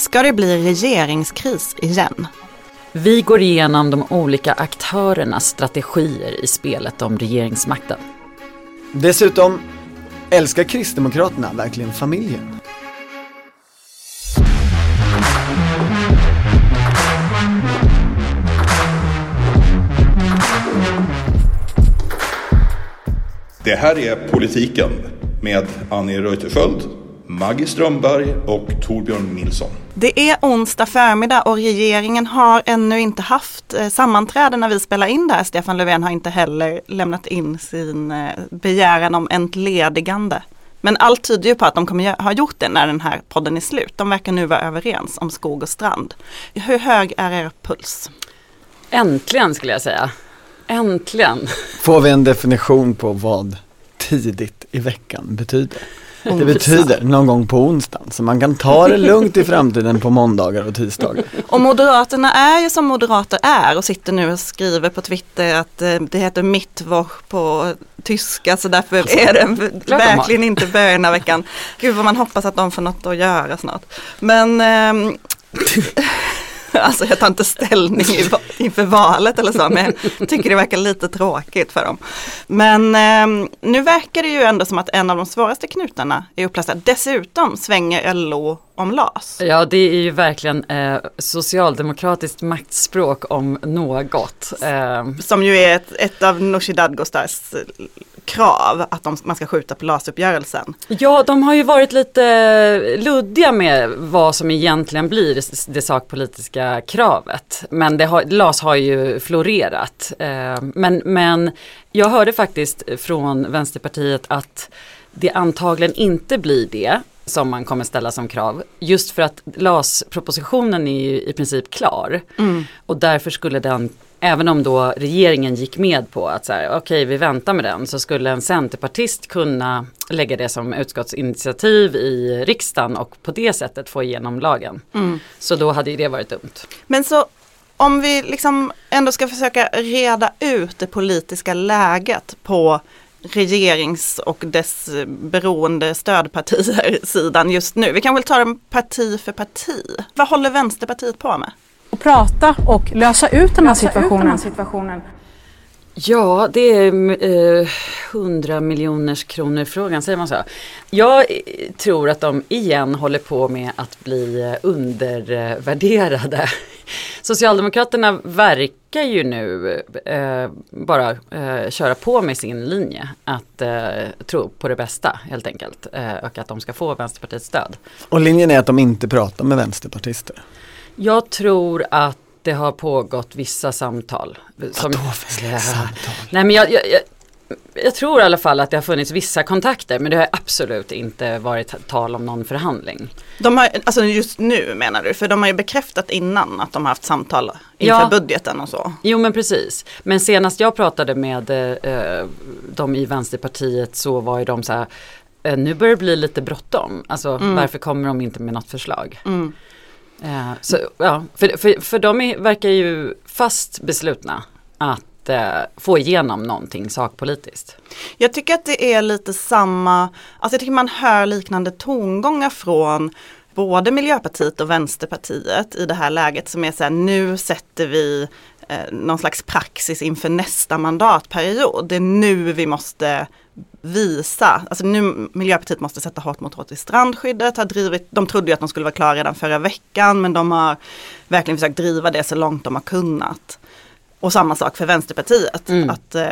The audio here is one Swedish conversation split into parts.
Ska det bli regeringskris igen? Vi går igenom de olika aktörernas strategier i spelet om regeringsmakten. Dessutom, älskar Kristdemokraterna verkligen familjen? Det här är Politiken med Annie Reuterskiöld, Maggie Strömberg och Torbjörn Nilsson. Det är onsdag förmiddag och regeringen har ännu inte haft eh, sammanträde när vi spelar in det här. Stefan Löfven har inte heller lämnat in sin eh, begäran om entledigande. Men allt tyder ju på att de kommer ha gjort det när den här podden är slut. De verkar nu vara överens om skog och strand. Hur hög är er puls? Äntligen skulle jag säga. Äntligen. Får vi en definition på vad tidigt i veckan betyder? Det betyder någon gång på onsdagen, så man kan ta det lugnt i framtiden på måndagar och tisdagar. Och Moderaterna är ju som moderater är och sitter nu och skriver på Twitter att eh, det heter Mittwoch på tyska så därför är det verkligen inte början av veckan. Gud vad man hoppas att de får något att göra snart. Men ehm, Alltså jag tar inte ställning inför valet eller så, men jag tycker det verkar lite tråkigt för dem. Men eh, nu verkar det ju ändå som att en av de svåraste knutarna är upplösta. Dessutom svänger LO om LAS. Ja, det är ju verkligen eh, socialdemokratiskt maktspråk om något. Eh. Som ju är ett, ett av Nooshi Dadgostars krav att de, man ska skjuta på LAS-uppgörelsen. Ja, de har ju varit lite luddiga med vad som egentligen blir det, sakpolitiska kravet. Men det har, LAS har ju florerat. Eh, men, men jag hörde faktiskt från Vänsterpartiet att det antagligen inte blir det som man kommer ställa som krav. Just för att LAS-propositionen är ju i princip klar. Mm. Och därför skulle den, även om då regeringen gick med på att så här, okej okay, vi väntar med den, så skulle en centerpartist kunna lägga det som utskottsinitiativ i riksdagen och på det sättet få igenom lagen. Mm. Så då hade ju det varit dumt. Men så om vi liksom ändå ska försöka reda ut det politiska läget på regerings och dess beroende stödpartier sidan just nu. Vi kan väl ta dem parti för parti. Vad håller Vänsterpartiet på med? Och prata och lösa ut den här, situationen. Den här situationen. Ja, det är eh, 100 miljoners kronor frågan, säger man så? Jag tror att de igen håller på med att bli undervärderade. Socialdemokraterna verkar ju nu eh, bara eh, köra på med sin linje att eh, tro på det bästa helt enkelt eh, och att de ska få Vänsterpartiets stöd. Och linjen är att de inte pratar med vänsterpartister? Jag tror att det har pågått vissa samtal. Vadå för ja, samtal? Nej men jag, jag, jag, jag, tror i alla fall att det har funnits vissa kontakter men det har absolut inte varit tal om någon förhandling. De har, alltså just nu menar du? För de har ju bekräftat innan att de har haft samtal inför ja. budgeten och så. Jo men precis. Men senast jag pratade med eh, de i Vänsterpartiet så var ju de så här, eh, nu börjar det bli lite bråttom. Alltså mm. varför kommer de inte med något förslag? Mm. Eh, så, ja, för, för, för de är, verkar ju fast beslutna att eh, få igenom någonting sakpolitiskt. Jag tycker att det är lite samma, alltså jag tycker man hör liknande tongångar från både Miljöpartiet och Vänsterpartiet i det här läget som är så här, nu sätter vi eh, någon slags praxis inför nästa mandatperiod. Det är nu vi måste visa, alltså nu Miljöpartiet måste sätta hårt mot hårt i strandskyddet, har drivit, de trodde ju att de skulle vara klara redan förra veckan men de har verkligen försökt driva det så långt de har kunnat. Och samma sak för Vänsterpartiet, mm. att, eh,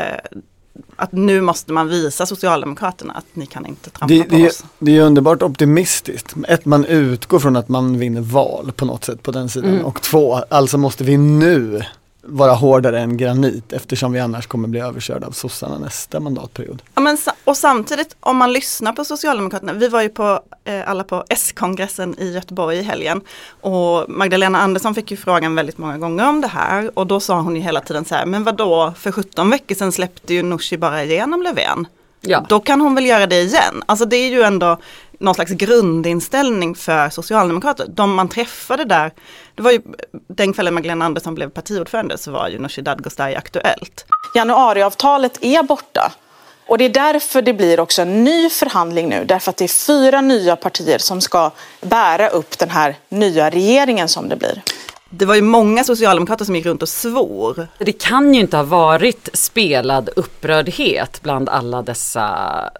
att nu måste man visa Socialdemokraterna att ni kan inte trampa det, på det, oss. Det är underbart optimistiskt. Ett, man utgår från att man vinner val på något sätt på den sidan mm. och två, alltså måste vi nu vara hårdare än granit eftersom vi annars kommer bli överkörda av sossarna nästa mandatperiod. Ja, men, och samtidigt om man lyssnar på Socialdemokraterna, vi var ju på eh, alla på S-kongressen i Göteborg i helgen och Magdalena Andersson fick ju frågan väldigt många gånger om det här och då sa hon ju hela tiden så här, men vadå, för 17 veckor sedan släppte ju Nooshi bara igenom Löfven. Ja. Då kan hon väl göra det igen. Alltså det är ju ändå någon slags grundinställning för Socialdemokrater. De man träffade där, det var ju den kvällen Magdalena Andersson blev partiordförande så var ju Nooshi Dadgostar Aktuellt. Januariavtalet är borta. Och det är därför det blir också en ny förhandling nu. Därför att det är fyra nya partier som ska bära upp den här nya regeringen som det blir. Det var ju många socialdemokrater som gick runt och svor. Det kan ju inte ha varit spelad upprördhet bland alla dessa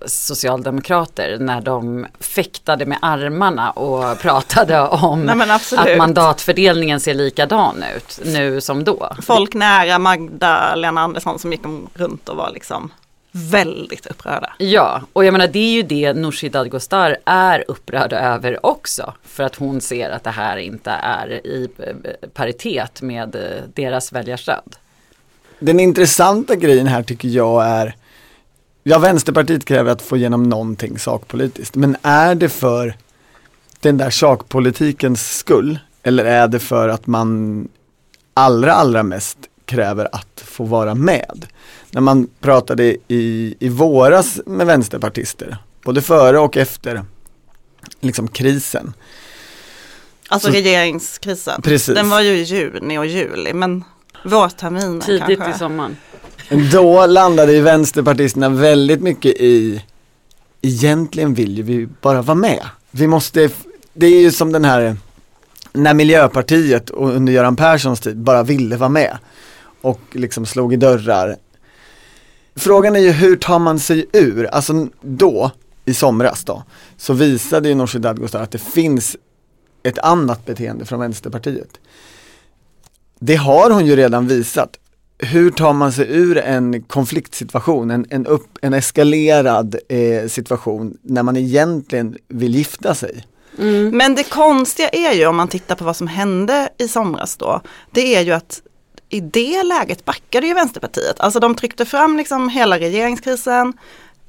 socialdemokrater när de fäktade med armarna och pratade om Nej, att mandatfördelningen ser likadan ut nu som då. Folk nära Magdalena Andersson som gick runt och var liksom väldigt upprörda. Ja, och jag menar det är ju det Nooshi Dadgostar är upprörd över också. För att hon ser att det här inte är i eh, paritet med eh, deras väljarstöd. Den intressanta grejen här tycker jag är Ja, Vänsterpartiet kräver att få igenom någonting sakpolitiskt. Men är det för den där sakpolitikens skull? Eller är det för att man allra, allra mest kräver att få vara med? När man pratade i, i våras med vänsterpartister, både före och efter liksom krisen. Alltså så, regeringskrisen. Precis. Den var ju i juni och juli men vårterminen Tidigt kanske. Tidigt i sommaren. Då landade ju vänsterpartisterna väldigt mycket i Egentligen vill ju vi bara vara med. Vi måste, det är ju som den här när Miljöpartiet och under Göran Perssons tid bara ville vara med och liksom slog i dörrar Frågan är ju hur tar man sig ur, alltså då, i somras då, så visade ju Nooshi Dadgostar att det finns ett annat beteende från Vänsterpartiet. Det har hon ju redan visat. Hur tar man sig ur en konfliktsituation, en, en, upp, en eskalerad eh, situation när man egentligen vill gifta sig? Mm. Men det konstiga är ju om man tittar på vad som hände i somras då, det är ju att i det läget backade ju Vänsterpartiet. Alltså de tryckte fram liksom hela regeringskrisen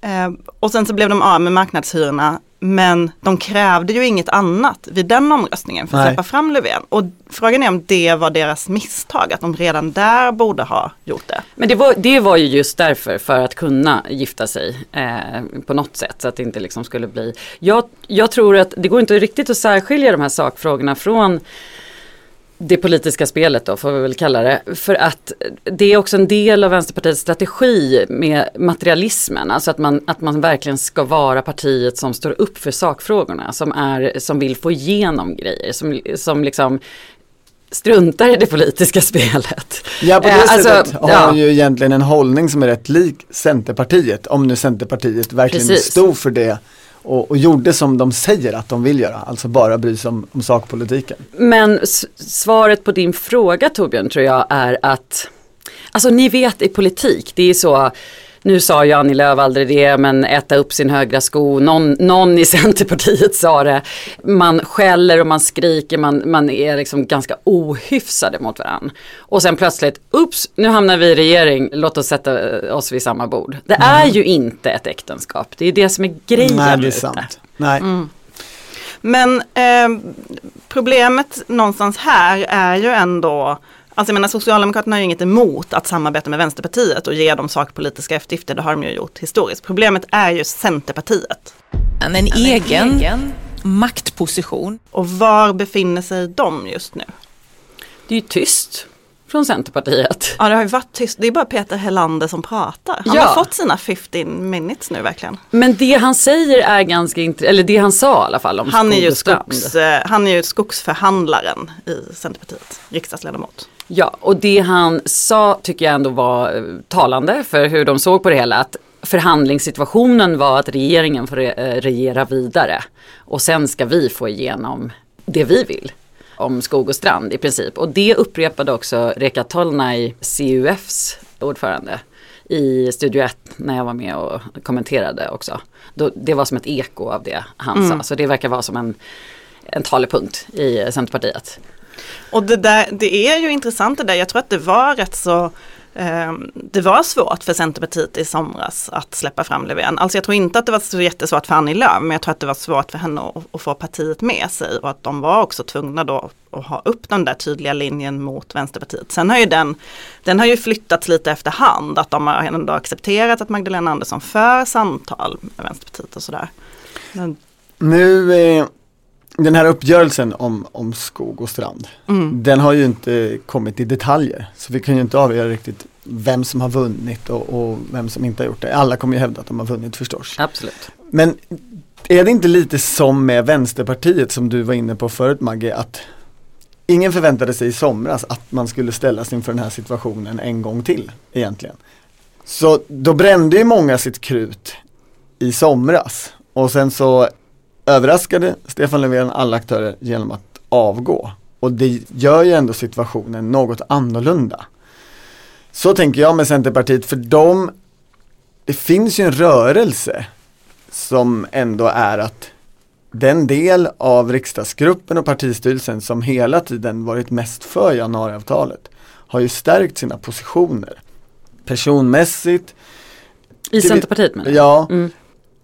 eh, och sen så blev de av med marknadshyrorna. Men de krävde ju inget annat vid den omröstningen för att Nej. släppa fram Löfven. Och frågan är om det var deras misstag, att de redan där borde ha gjort det. Men det var, det var ju just därför, för att kunna gifta sig eh, på något sätt. Så att det inte liksom skulle bli... Jag, jag tror att det går inte riktigt att särskilja de här sakfrågorna från det politiska spelet då får vi väl kalla det. För att det är också en del av Vänsterpartiets strategi med materialismen. Alltså att man, att man verkligen ska vara partiet som står upp för sakfrågorna. Som, är, som vill få igenom grejer. Som, som liksom struntar i det politiska spelet. Ja på det eh, sättet alltså, har ja. ju egentligen en hållning som är rätt lik Centerpartiet. Om nu Centerpartiet verkligen Precis. stod för det och, och, gjorde som de säger att de vill göra, alltså bara bry sig om, om sakpolitiken. Men svaret på din fråga Torbjörn tror jag är att, alltså ni vet i politik, det är så nu sa ju Annie Lööf aldrig det, men äta upp sin högra sko. Någon, någon i Centerpartiet sa det. Man skäller och man skriker, man, man är liksom ganska ohyfsade mot varandra. Och sen plötsligt, ups, nu hamnar vi i regering, låt oss sätta oss vid samma bord. Det mm. är ju inte ett äktenskap, det är det som är grejen. Nej, det är sant. Nej. Mm. Men eh, problemet någonstans här är ju ändå Alltså jag menar Socialdemokraterna har ju inget emot att samarbeta med Vänsterpartiet och ge dem sakpolitiska eftergifter, det har de ju gjort historiskt. Problemet är ju Centerpartiet. En, en egen, egen maktposition. Och var befinner sig de just nu? Det är ju tyst från Centerpartiet. Ja det har ju varit tyst, det är bara Peter Helander som pratar. Han ja. har fått sina 15 minutes nu verkligen. Men det han säger är ganska intressant, eller det han sa i alla fall om han är, ju skogs, eh, han är ju skogsförhandlaren i Centerpartiet, riksdagsledamot. Ja, och det han sa tycker jag ändå var eh, talande för hur de såg på det hela. Att förhandlingssituationen var att regeringen får eh, regera vidare. Och sen ska vi få igenom det vi vill om skog och strand i princip. Och det upprepade också Reka Tolnai, CUFs ordförande i Studio 1 när jag var med och kommenterade också. Då, det var som ett eko av det han mm. sa. Så det verkar vara som en, en talepunkt i Centerpartiet. Och det, där, det är ju intressant det där, jag tror att det var rätt så Ehm, det var svårt för Centerpartiet i somras att släppa fram Löfven. Alltså jag tror inte att det var så jättesvårt för Annie Lööf, men jag tror att det var svårt för henne att, att, få partiet med sig och att de var också tvungna då att ha upp den där tydliga linjen mot Vänsterpartiet. Sen har ju den, den har ju flyttats lite efterhand, att de har ändå accepterat att Magdalena Andersson för samtal med Vänsterpartiet och sådär. Men... Nu eh, den här uppgörelsen om, om skog och strand, Mm. den har ju inte kommit i detaljer. Så vi kan ju inte avgöra riktigt vem som har vunnit och, och vem som inte har gjort det. Alla kommer ju hävda att de har vunnit förstås. Absolut. Men är det inte lite som med Vänsterpartiet som du var inne på förut Maggie, att ingen förväntade sig i somras att man skulle ställas inför den här situationen en gång till egentligen. Så då brände ju många sitt krut i somras och sen så överraskade Stefan Löfven alla aktörer genom att avgå. Och det gör ju ändå situationen något annorlunda. Så tänker jag med Centerpartiet, för de, det finns ju en rörelse som ändå är att den del av riksdagsgruppen och partistyrelsen som hela tiden varit mest för januariavtalet har ju stärkt sina positioner. Personmässigt, I Centerpartiet menar ja, Mm.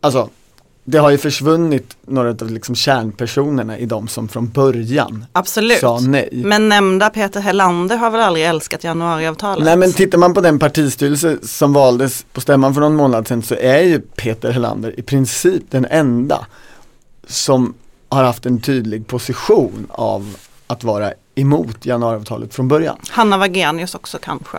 alltså det har ju försvunnit några av liksom kärnpersonerna i de som från början Absolut. sa nej. Men nämnda Peter Hellander har väl aldrig älskat januariavtalet? Nej men tittar man på den partistyrelse som valdes på stämman för någon månad sedan så är ju Peter Hellander i princip den enda som har haft en tydlig position av att vara emot januariavtalet från början. Hanna Wagenius också kanske.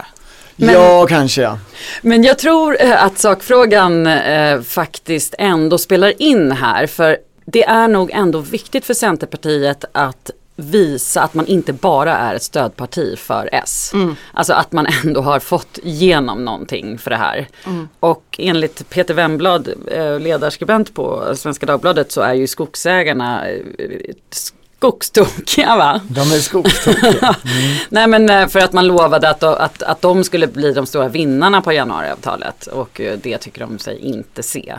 Men- ja, kanske ja. Men jag tror eh, att sakfrågan eh, faktiskt ändå spelar in här. För det är nog ändå viktigt för Centerpartiet att visa att man inte bara är ett stödparti för S. Alltså att man ändå har fått igenom någonting för det här. Och enligt Peter Wemblad, eh, ledarskribent på Svenska Dagbladet, så är ju skogsägarna eh, skogstokiga va? De är skogstokiga. Nej men eh, för att man lovade att, att, att de skulle bli de stora vinnarna på januariavtalet och eh, det tycker de sig inte se.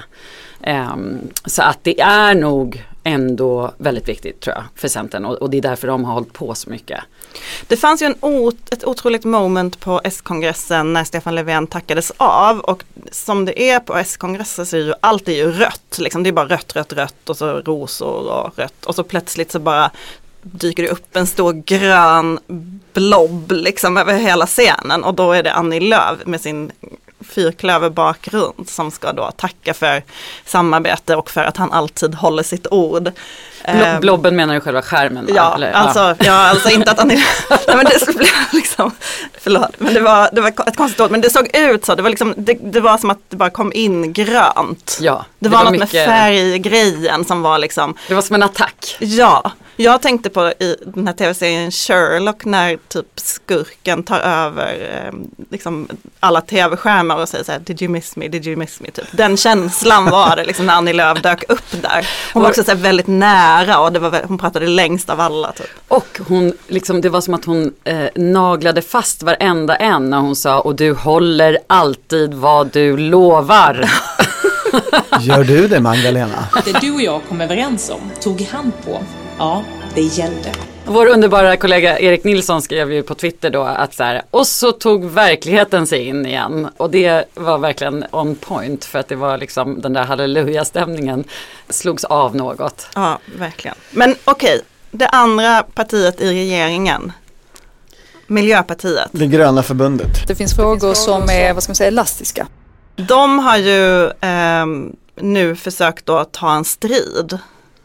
Ehm, så att det är nog ändå väldigt viktigt tror jag för Centern och, och det är därför de har hållit på så mycket. Det fanns ju en ot- ett otroligt moment på S-kongressen när Stefan Löfven tackades av och som det är på S-kongressen så är ju allt är ju rött. Liksom. Det är bara rött, rött, rött och så rosor och rött och så plötsligt så bara dyker det upp en stor grön blob liksom över hela scenen och då är det Annie Lööf med sin fyrklöverbakgrund som ska då tacka för samarbete och för att han alltid håller sitt ord. Ehm, blobben menar du själva skärmen? Ja, Eller, alltså, ja, alltså inte att han är, nej men det blev liksom, förlåt, men det var, det var ett konstigt ord, men det såg ut så, det var liksom, det, det var som att det bara kom in grönt. Ja, det, var, något med mycket- färggrejen som var liksom, Det var som en attack. ja, jag tänkte på i den här tv-serien Sherlock när typ skurken tar över eh, liksom alla tv-skärmar och säger så här, did you miss me, did you miss me, typ. Den känslan var det liksom när Annie Lööf dök upp där. Hon var också så här väldigt nära och det var, hon pratade längst av alla typ. Och hon, liksom, det var som att hon eh, naglade fast varenda en när hon sa och du håller alltid vad du lovar. Gör du det Magdalena? Det du och jag kom överens om, tog hand på, ja, det gällde. Vår underbara kollega Erik Nilsson skrev ju på Twitter då att så här, och så tog verkligheten sig in igen. Och det var verkligen on point för att det var liksom den där halleluja-stämningen slogs av något. Ja, verkligen. Men okej, det andra partiet i regeringen, Miljöpartiet, Det gröna förbundet. Det finns frågor som är, vad ska man säga, elastiska. de har ju ehm, nu försökt då ta en strid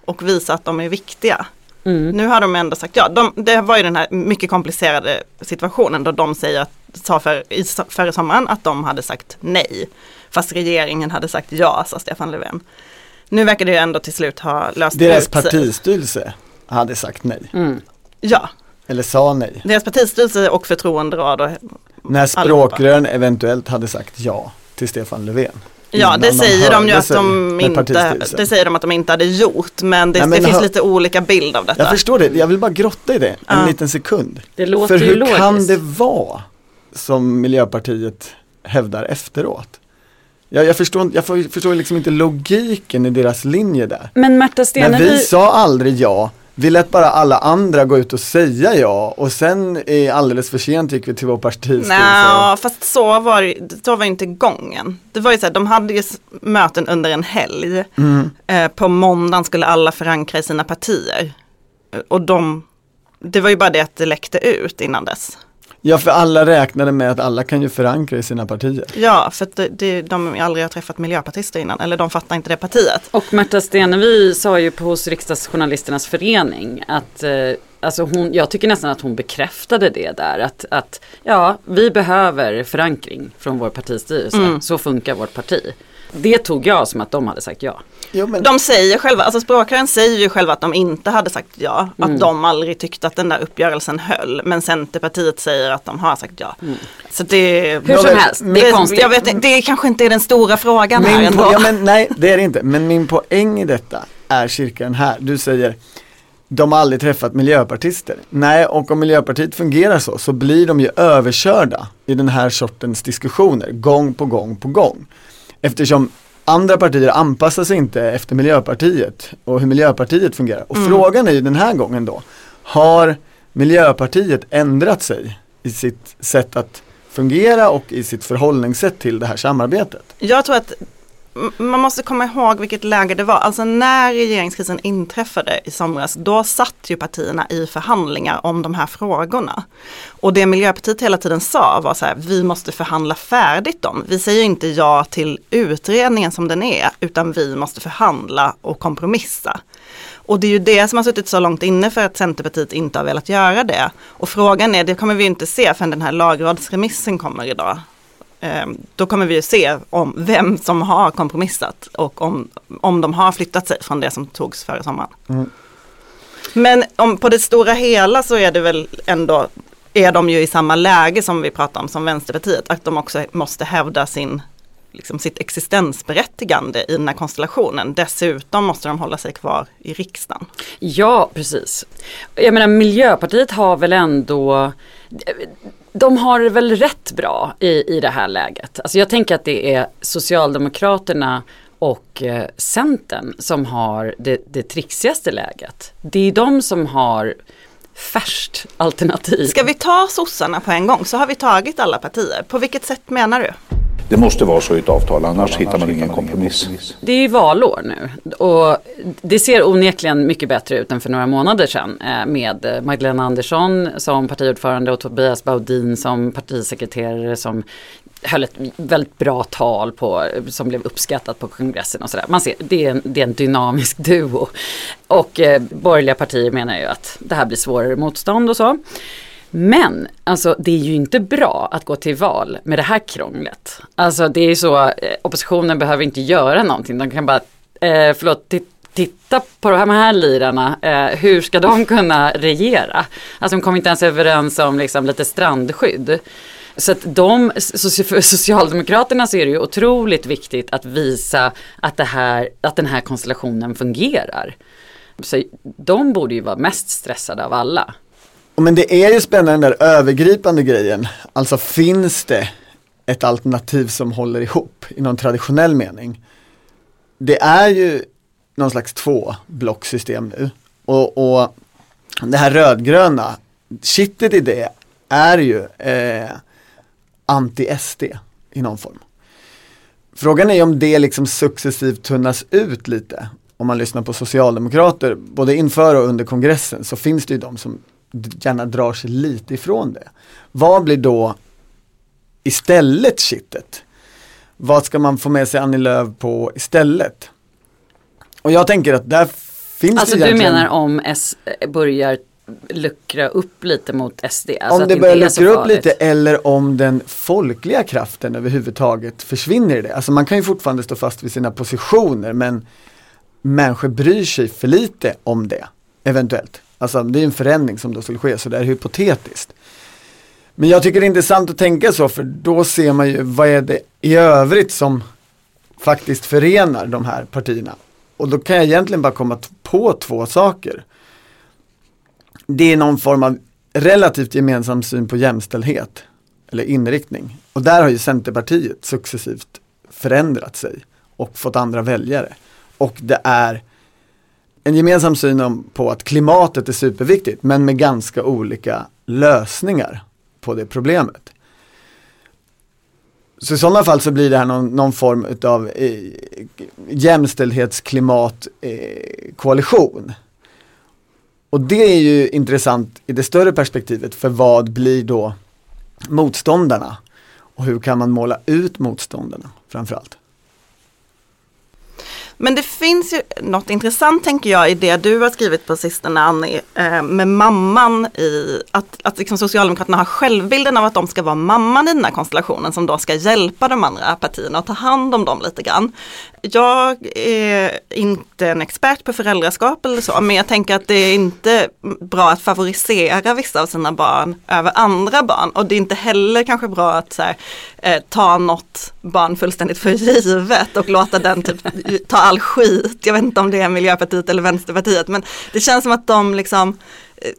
och visa att de är viktiga. Nu har de ändå sagt ja. De, det var ju den här mycket komplicerade situationen då de säger att, sa för, i, förra sommaren att de hade sagt nej. Fast regeringen hade sagt ja, sa Stefan Löfven. Nu verkar det ju ändå till slut ha löst Deras ut sig. partistyrelse hade sagt nej. Ja, Eller sa nej. Deras partistyrelse och förtroenderåd. Och, När språkrören eventuellt hade sagt ja till Stefan Löfven. Ja, det säger de ju att de inte, det säger de att de inte hade gjort. Men det, Nej, men det finns hör- lite olika bild av detta. Jag förstår det, jag vill bara grotta i det en Ja. liten sekund. Det låter För hur logiskt. kan det vara som Miljöpartiet hävdar efteråt? Jag, jag, förstår, inte- jag förstår liksom inte logiken i deras linje där. Men Märta Men Stenevi, vi sa aldrig ja, vi lät bara alla andra gå ut och säga ja och sen alldeles för sent gick vi till vår partistyrelse. Nej, fast så var, det- så var inte gången. Det var ju så här, de hade ju möten under en helg. Mm. Eh, på måndagen skulle alla förankra i sina partier. Och de, det var ju bara det att det läckte ut innan dess. Ja, för alla räknade med att alla kan ju förankra i sina partier. Ja, för att det, det, de aldrig har träffat miljöpartister innan, eller de fattar inte det partiet. Och Märta Stenevi sa ju på hos Riksdagsjournalisternas förening att eh, alltså hon, jag tycker nästan att hon bekräftade det där. Att, att ja, vi behöver förankring från vår partistyrelse. Mm. Så funkar vårt parti. Det tog jag som att de hade sagt ja. Jo, men, De säger själva, alltså språkrören säger ju själva att de inte hade sagt ja. Mm. Att de aldrig tyckte att den där uppgörelsen höll. Men Centerpartiet säger att de har sagt ja. Så det, Mm. Hur som helst, det är konstigt. Jag vet, det kanske inte är den stora frågan här min ändå. po- ja, men, nej, det är det inte. Men min poäng i detta är cirka den här. Du säger de har aldrig träffat miljöpartister. Nej, och om Miljöpartiet fungerar så, så blir de ju överkörda i den här sortens diskussioner gång på gång på gång. Eftersom andra partier anpassar sig inte efter Miljöpartiet och hur Miljöpartiet fungerar. Och frågan är ju den här gången då, har Miljöpartiet ändrat sig i sitt sätt att fungera och i sitt förhållningssätt till det här samarbetet? Jag tror att man måste komma ihåg vilket läge det var. Alltså när regeringskrisen inträffade i somras, då satt ju partierna i förhandlingar om de här frågorna. Och det Miljöpartiet hela tiden sa var så här, vi måste förhandla färdigt dem. Vi säger inte ja till utredningen som den är, utan vi måste förhandla och kompromissa. Och det är ju det som har suttit så långt inne för att Centerpartiet inte har velat göra det. Och frågan är, det kommer vi inte se förrän den här lagrådsremissen kommer idag. Ehm, Då kommer vi ju se om vem som har kompromissat och om, om de har flyttat sig från det som togs före sommaren. Mm. Men om, på det stora hela så är det väl ändå, är de ju i samma läge som vi pratar om som Vänsterpartiet, att de också måste hävda sin, liksom sitt existensberättigande i den här konstellationen. Dessutom måste de hålla sig kvar i riksdagen. Ja, precis. Jag menar Miljöpartiet har väl ändå de har det väl rätt bra i, i det här läget. Alltså jag tänker att det är Socialdemokraterna och eh, Centern som har det, det trixigaste läget. Det är de som har färskt alternativ. Ska vi ta sossarna på en gång så har vi tagit alla partier. På vilket sätt menar du? Det måste vara så i ett avtal, annars hittar man ingen kompromiss. Det är ju valår nu och det ser onekligen mycket bättre ut än för några månader sedan eh, med Magdalena Andersson som partiordförande och Tobias Baudin som partisekreterare som höll ett väldigt bra tal på, som blev uppskattat på kongressen och sådär. Man ser, det är, en, det är en dynamisk duo. Och eh, borgerliga partier menar ju att det här blir svårare motstånd och så. Men alltså det är ju inte bra att gå till val med det här krånglet. Alltså det är ju så, eh, oppositionen behöver inte göra någonting. De kan bara, eh, förlåt, titta på de här lirarna, eh, hur ska de kunna regera? Alltså de kommer inte ens överens om liksom, lite strandskydd. Så att de, för Socialdemokraterna så är det ju otroligt viktigt att visa att, det här, att den här konstellationen fungerar. Så de borde ju vara mest stressade av alla. Men det är ju spännande den där övergripande grejen. Alltså finns det ett alternativ som håller ihop i någon traditionell mening? Det är ju någon slags två blocksystem nu. Och, och det här rödgröna, kittet i det är ju eh, anti-SD i någon form. Frågan är om det liksom successivt tunnas ut lite. Om man lyssnar på socialdemokrater, både inför och under kongressen, så finns det ju de som gärna drar sig lite ifrån det. Vad blir då istället kittet? Vad ska man få med sig Annie Lööf på istället? Och jag tänker att där finns Alltså det du egentligen menar om S börjar luckra upp lite mot SD? Alltså om det börjar luckra upp lite eller om den folkliga kraften överhuvudtaget försvinner i det. Alltså man kan ju fortfarande stå fast vid sina positioner men människor bryr sig för lite om det, eventuellt. Alltså det är en förändring som då skulle ske, så det är hypotetiskt. Men jag tycker det är intressant att tänka så, för då ser man ju vad är det i övrigt som faktiskt förenar de här partierna. Och då kan jag egentligen bara komma på två saker. Det är någon form av relativt gemensam syn på jämställdhet eller inriktning. Och där har ju Centerpartiet successivt förändrat sig och fått andra väljare. Och det är en gemensam syn om, på att klimatet är superviktigt men med ganska olika lösningar på det problemet. Så i sådana fall så blir det här någon, någon form utav eh, jämställdhetsklimatkoalition. Eh, och det är ju intressant i det större perspektivet för vad blir då motståndarna. Och hur kan man måla ut motståndarna framförallt? Men det finns ju något intressant tänker jag i det du har skrivit på sistone Annie, eh, med mamman i att, att liksom Socialdemokraterna har självbilden av att de ska vara mamman i den här konstellationen som då ska hjälpa de andra partierna och ta hand om dem lite grann. Jag är inte en expert på föräldraskap eller så, men jag tänker att det är inte bra att favorisera vissa av sina barn över andra barn och det är inte heller kanske bra att så här, eh, ta något barn fullständigt för givet och låta den typ ta all skit. Jag vet inte om det är Miljöpartiet eller Vänsterpartiet men det känns som att de liksom eh,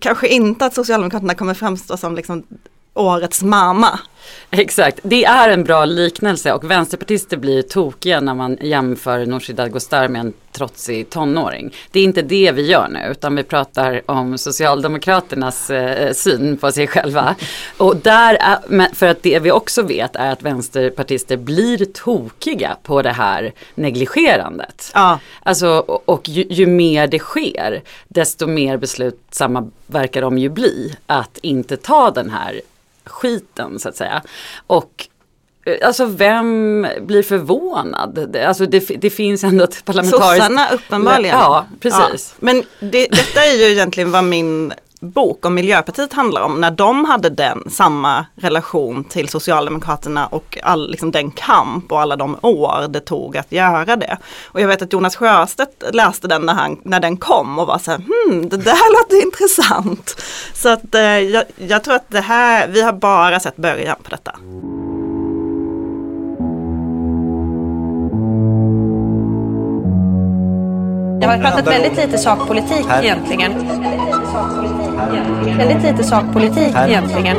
kanske inte att Socialdemokraterna kommer framstå som liksom årets mamma. Exakt, det är en bra liknelse och vänsterpartister blir tokiga när man jämför Nooshi Dadgostar med en trotsig tonåring. Det är inte det vi gör nu utan vi pratar om Socialdemokraternas eh, syn på sig själva. Och där är, för att det vi också vet är att vänsterpartister blir tokiga på det här negligerandet. Ja. Alltså, och, och ju, ju mer det sker desto mer beslutsamma verkar de ju bli att inte ta den här skiten så att säga. Och eh, Alltså vem blir förvånad? Alltså det, det finns ändå ett parlamentariskt... Sossarna uppenbarligen. Ja, precis. Ja. Men det, detta är ju egentligen vad min bok om Miljöpartiet handlar om. När de hade den, samma relation till Socialdemokraterna och all, liksom den kamp och alla de år det tog att göra det. Och jag vet att Jonas Sjöstedt läste den när, han, när den kom och var så här, hmm, det där låter intressant. Så att eh, jag, jag tror att det här, vi har bara sett början på detta. Det har pratat väldigt lite sakpolitik Här. egentligen. Väldigt lite sakpolitik Här. egentligen.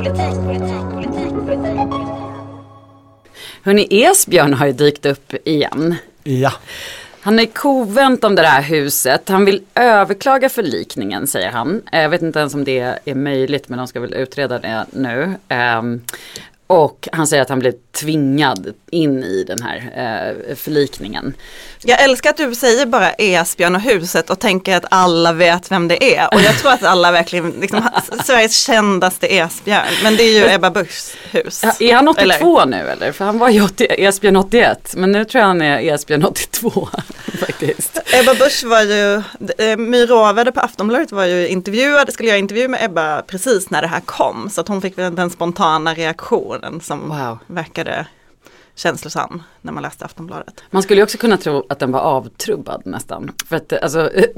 Hörni, Esbjörn har ju dykt upp igen. Ja. Han är kovänt om det här huset. Han vill överklaga förlikningen säger han. Jag vet inte ens om det är möjligt men de ska väl utreda det nu. Ehm, och han säger att han blev tvingad in i den här eh, förlikningen. Jag älskar att du säger bara Esbjörn och huset och tänker att alla vet vem det är. Och jag tror att alla verkligen, liksom, Sveriges kändaste Esbjörn. Men det är ju Ebba Buschs hus. Ja, är han 82 Eller? nu eller? För han var ju 80, Esbjörn 81 men nu tror jag han är Esbjörn 82 faktiskt. Ebba Busch var ju, eh, My Råvede på Aftonbladet var ju intervjuad, skulle göra intervju med Ebba precis när det här kom. Så att hon fick väl den spontana reaktionen som Wow. Verkade känslosam när man läste Aftonbladet. Man skulle också kunna tro att den var avtrubbad nästan. För att alltså, eh,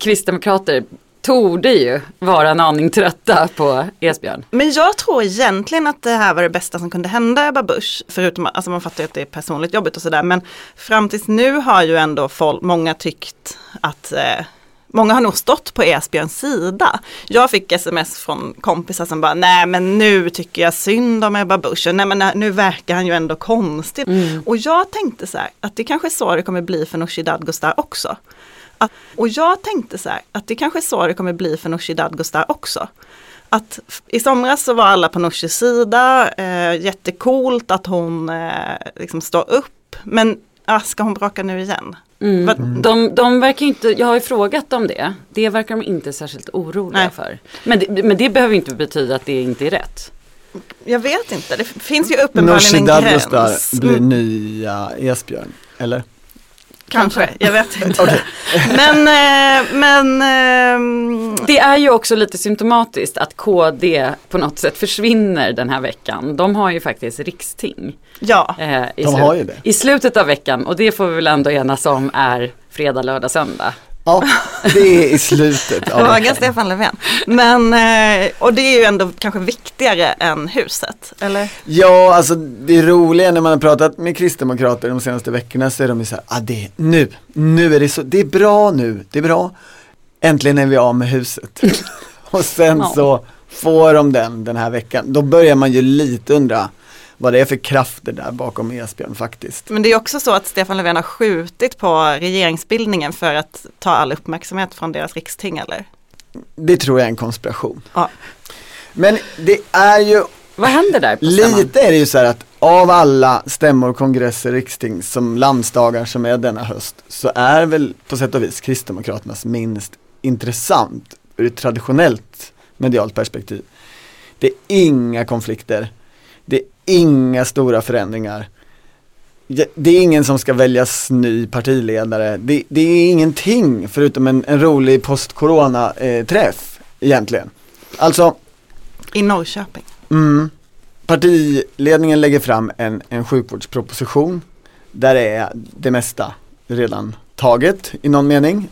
kristdemokrater torde ju vara en aning trötta på Esbjörn. Men jag tror egentligen att det här var det bästa som kunde hända Ebba Busch. Förutom, alltså man fattar ju att det är personligt jobbigt och sådär. Men fram tills nu har ju ändå folk, många tyckt att eh, Många har nog stått på Esbjörns sida. Jag fick sms från kompisar som bara, nej men nu tycker jag synd om Ebba Busch. Nej men nu verkar han ju ändå konstig. Och jag tänkte så här, att det kanske är så det kommer bli för Nooshi Dadgostar också. Att, och jag tänkte så här, att det kanske är så det kommer bli för Nooshi Dadgostar också. Att i somras så var alla på Nooshis sida, eh, jättecoolt att hon eh, liksom står upp. Men ah, ska hon bråka nu igen? Mm. Vad- De, de verkar inte, jag har ju frågat om det, det verkar de inte särskilt oroliga Nej. för. Men det, men det behöver inte betyda att det inte är rätt. Jag vet inte, det finns ju Nooshi uppenbarligen en gräns. blir Mm, nya Esbjörn, eller? Kanske, jag vet inte. Men, eh, men ehm, Det är ju också lite symptomatiskt att KD på något sätt försvinner den här veckan. De har ju faktiskt riksting. ja. eh, i, De har ju det. I slutet av veckan och det får vi väl ändå enas om är fredag, lördag, söndag. Ja, det är i slutet av Fråga. Stefan Löfven. Men, eh, och det är ju ändå kanske viktigare än huset, eller? Ja, alltså det roliga när man har pratat med kristdemokrater de senaste veckorna så är de ju så här, ah, det, nu, nu är det så, det är bra nu, det är bra. Äntligen är vi av med huset. Och sen Ja. så får de den den här veckan. Då börjar man ju lite undra vad det är för krafter där bakom Esbjörn faktiskt. Men det är också så att Stefan Löfven har skjutit på regeringsbildningen för att ta all uppmärksamhet från deras riksting, eller? Det tror jag är en konspiration. Ja. Men det är ju Vad händer där på stämman? Lite är det ju så här att av alla stämmor, kongresser, riksting som landsdagar som är denna höst så är väl på sätt och vis Kristdemokraternas minst intressant ur ett traditionellt medialt perspektiv. Det är inga konflikter. Inga stora förändringar. Det det är ingen som ska väljas ny partiledare. Det, det är ingenting förutom en, en rolig post-corona-träff egentligen. Alltså, I Norrköping. Mm. Partiledningen lägger fram en, en sjukvårdsproposition där är det mesta redan taget i någon mening.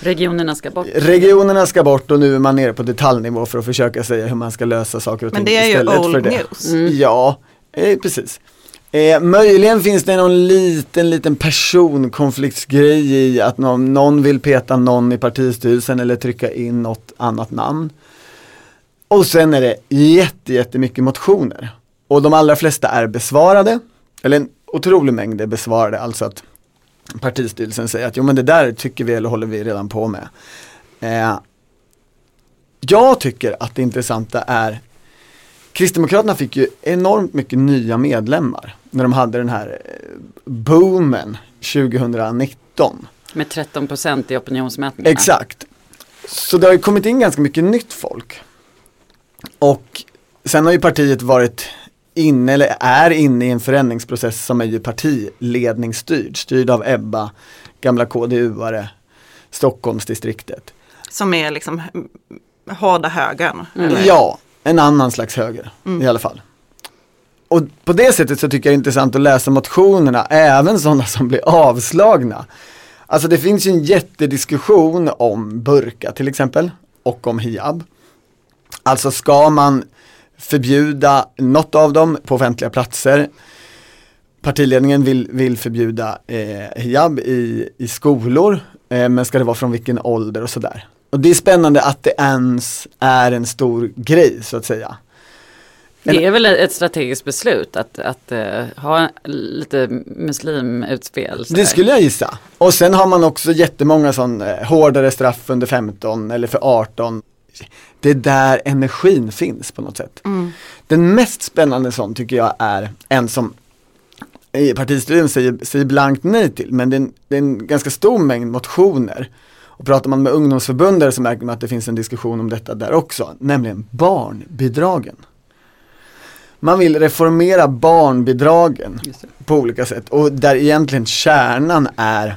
Regionerna ska bort. Regionerna ska bort och nu är man nere på detaljnivå för att försöka säga hur man ska lösa saker och ting Men det är ju istället old för det. news. Mm. Ja, eh, precis. Eh, möjligen finns det någon liten, liten personkonfliktsgrej i att någon, någon vill peta någon i partistyrelsen eller trycka in något annat namn. Och sen är det jätte, jättemycket motioner. Och de allra flesta är besvarade. Eller en otrolig mängd är besvarade, alltså att partistyrelsen säger att jo men det där tycker vi eller håller vi redan på med. Eh, jag tycker att det intressanta är Kristdemokraterna fick ju enormt mycket nya medlemmar när de hade den här eh, boomen 2019. Med 13 procent i opinionsmätningarna. Exakt. Så det har ju kommit in ganska mycket nytt folk. Och sen har ju partiet varit inne, eller är inne i en förändringsprocess som är ju partiledningsstyrd, styrd av Ebba, gamla KDU-are, Stockholmsdistriktet. Som är liksom mm, hårda högern. Mm. eller? Ja, en annan slags höger i alla fall. Och på det sättet så tycker jag det är intressant att läsa motionerna, även sådana som blir avslagna. Alltså det finns ju en jättediskussion om burka till exempel och om hijab. Alltså ska man förbjuda något av dem på offentliga platser. Partiledningen vill, vill förbjuda eh, hijab i, i skolor, eh, men ska det vara från vilken ålder och sådär. Och det är spännande att det ens är en stor grej så att säga. Det är väl ett strategiskt beslut att, att eh, ha lite muslimutspel. sådär. Det skulle jag gissa. Och sen har man också jättemånga sån eh, hårdare straff under 15 eller för 18. Det är där energin finns på något sätt. Den mest spännande sån tycker jag är en som i partistyrelsen säger, säger blankt nej till, men det är, en, det är en ganska stor mängd motioner. Och pratar man med ungdomsförbundare så märker man att det finns en diskussion om detta där också, nämligen barnbidragen. Man vill reformera barnbidragen på olika sätt och där egentligen kärnan är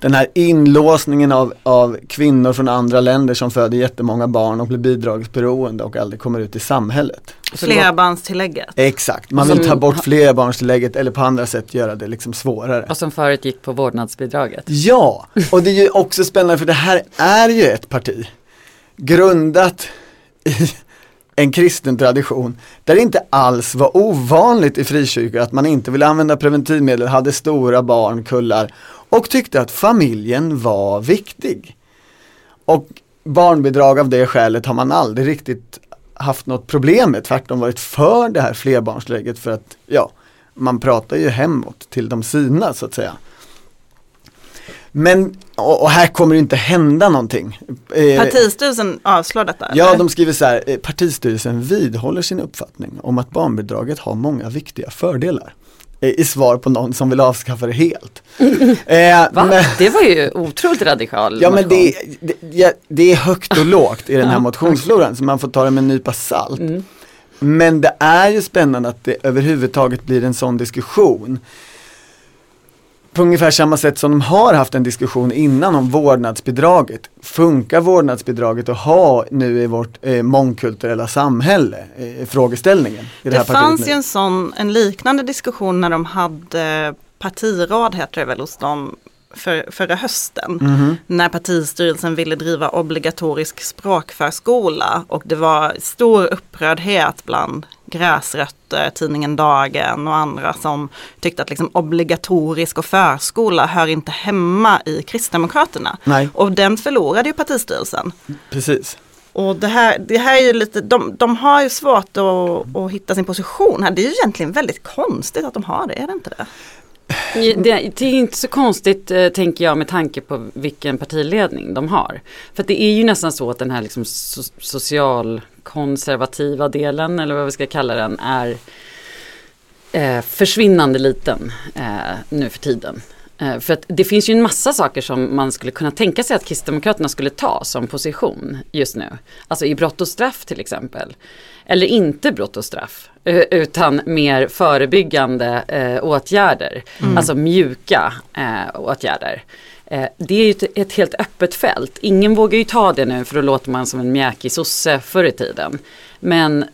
den här inlåsningen av, av kvinnor från andra länder som föder jättemånga barn och blir bidragsberoende och aldrig kommer ut i samhället. Flerbarnstillägget. Exakt, man vill ta bort flerbarnstillägget eller på andra sätt göra det liksom svårare. Och som förut gick på vårdnadsbidraget. Ja, och det är ju också spännande för det här är ju ett parti grundat i en kristen tradition där det inte alls var ovanligt i frikyrkor att man inte ville använda preventivmedel, hade stora barnkullar och tyckte att familjen var viktig. Och barnbidrag av det skälet har man aldrig riktigt haft något problem med, tvärtom varit för det här flerbarnsläget för att ja, man pratar ju hemåt till de sina så att säga. Men, och, och här kommer det inte hända någonting. Eh, Partistyrelsen avslår detta? Ja, eller? de skriver så här, eh, partistyrelsen vidhåller sin uppfattning om att barnbidraget har många viktiga fördelar. I svar på någon som vill avskaffa det helt. Eh, Va? men- Det var ju otroligt radikal Ja men det, det, ja, det är högt och lågt i den här Ja, motionsfloran så man får ta det med en nypa salt. Mm. Men det är ju spännande att det överhuvudtaget blir en sån diskussion. På ungefär samma sätt som de har haft en diskussion innan om vårdnadsbidraget. Funkar vårdnadsbidraget att ha nu i vårt eh, mångkulturella samhälle? Eh, frågeställningen. Det, Det fanns ju en sån, en liknande diskussion när de hade partiråd heter det väl hos dem för, förra hösten. Mhm. När partistyrelsen ville driva obligatorisk språkförskola och det var stor upprördhet bland gräsrötter, tidningen Dagen och andra som tyckte att liksom obligatorisk och förskola hör inte hemma i Kristdemokraterna. Nej, Och den förlorade ju partistyrelsen. precis. Och det här, det här är ju lite, de, de har ju svårt att, att hitta sin position här. Det är ju egentligen väldigt konstigt att de har det, är det inte det? Det, det är inte så konstigt eh, tänker jag med tanke på vilken partiledning de har. För det är ju nästan så att den här liksom so socialkonservativa delen eller vad vi ska kalla den är eh, försvinnande liten eh, nu för tiden. Eh, för att det finns ju en massa saker som man skulle kunna tänka sig att Kristdemokraterna skulle ta som position just nu. Alltså i brott och straff till exempel. Eller inte brott och straff, eh, utan mer förebyggande eh, åtgärder. Mm. Alltså mjuka eh, åtgärder. Eh, det är ju ett, ett, helt öppet fält. Ingen vågar ju ta det nu för då låter man som en mjäkig sosse förr i tiden. Men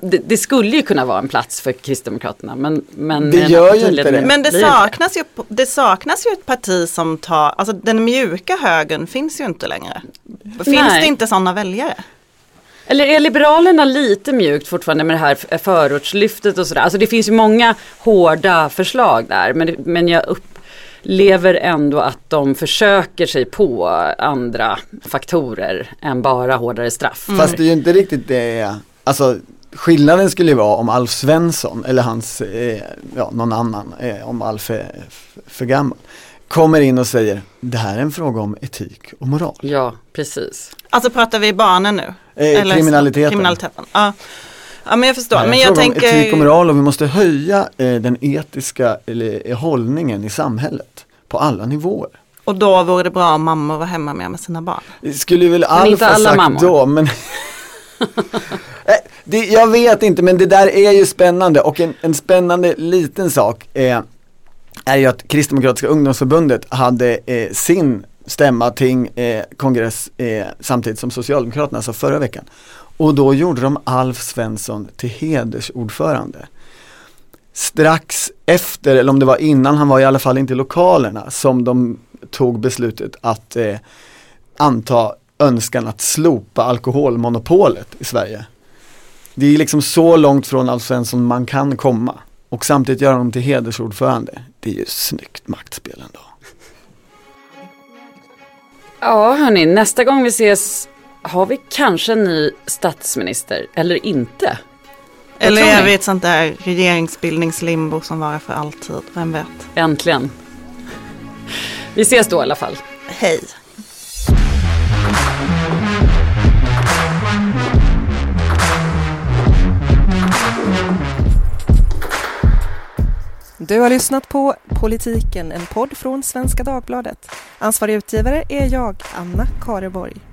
det, det, skulle ju kunna vara en plats för Kristdemokraterna. Men, men det gör ju inte det. Men det saknas, ju, det saknas ju ett parti som tar, alltså den mjuka högern finns ju inte längre. Finns Nej. det inte sådana väljare? Eller är Liberalerna lite mjukt fortfarande med det här förortslyftet och sådär? Alltså det finns ju många hårda förslag där. Men, men jag upplever ändå att de försöker sig på andra faktorer än bara hårdare straff. Mm. Fast det är ju inte riktigt det, alltså Skillnaden skulle ju vara om Alf Svensson eller hans, eh, ja någon annan, eh, om Alf är för gammal kommer in och säger det här är en fråga om etik och moral. Ja, precis. Alltså pratar vi barnen nu? Eh, Eller kriminaliteten. kriminaliteten. Ja. Ja, men jag förstår. Nej, men jag tänker... etik och moral och vi måste höja eh, den etiska eller, eh, hållningen i samhället på alla nivåer. Och då vore det bra om mammor var hemma mer med sina barn? Det skulle väl Alf ha sagt mammor. då, men eh, det, jag vet inte men det där är ju spännande och en, en spännande liten sak är, är ju att Kristdemokratiska ungdomsförbundet hade eh, sin stämma, ting, eh, kongress eh, samtidigt som Socialdemokraterna, alltså förra veckan. Och då gjorde de Alf Svensson till hedersordförande. Strax efter, eller om det var innan, han var i alla fall inte i lokalerna, som de tog beslutet att eh, anta önskan att slopa alkoholmonopolet i Sverige. Det är liksom så långt från Alf Svensson man kan komma. Och samtidigt göra honom till hedersordförande. Det är ju snyggt maktspel ändå. Ja hörni, nästa gång vi ses har vi kanske en ny statsminister eller inte. Eller är vi ett sånt där regeringsbildningslimbo som varar för alltid, vem vet? Äntligen. Vi ses då i alla fall. Hej. Du har lyssnat på Politiken, en podd från Svenska Dagbladet. Ansvarig utgivare är jag, Anna Kareborg.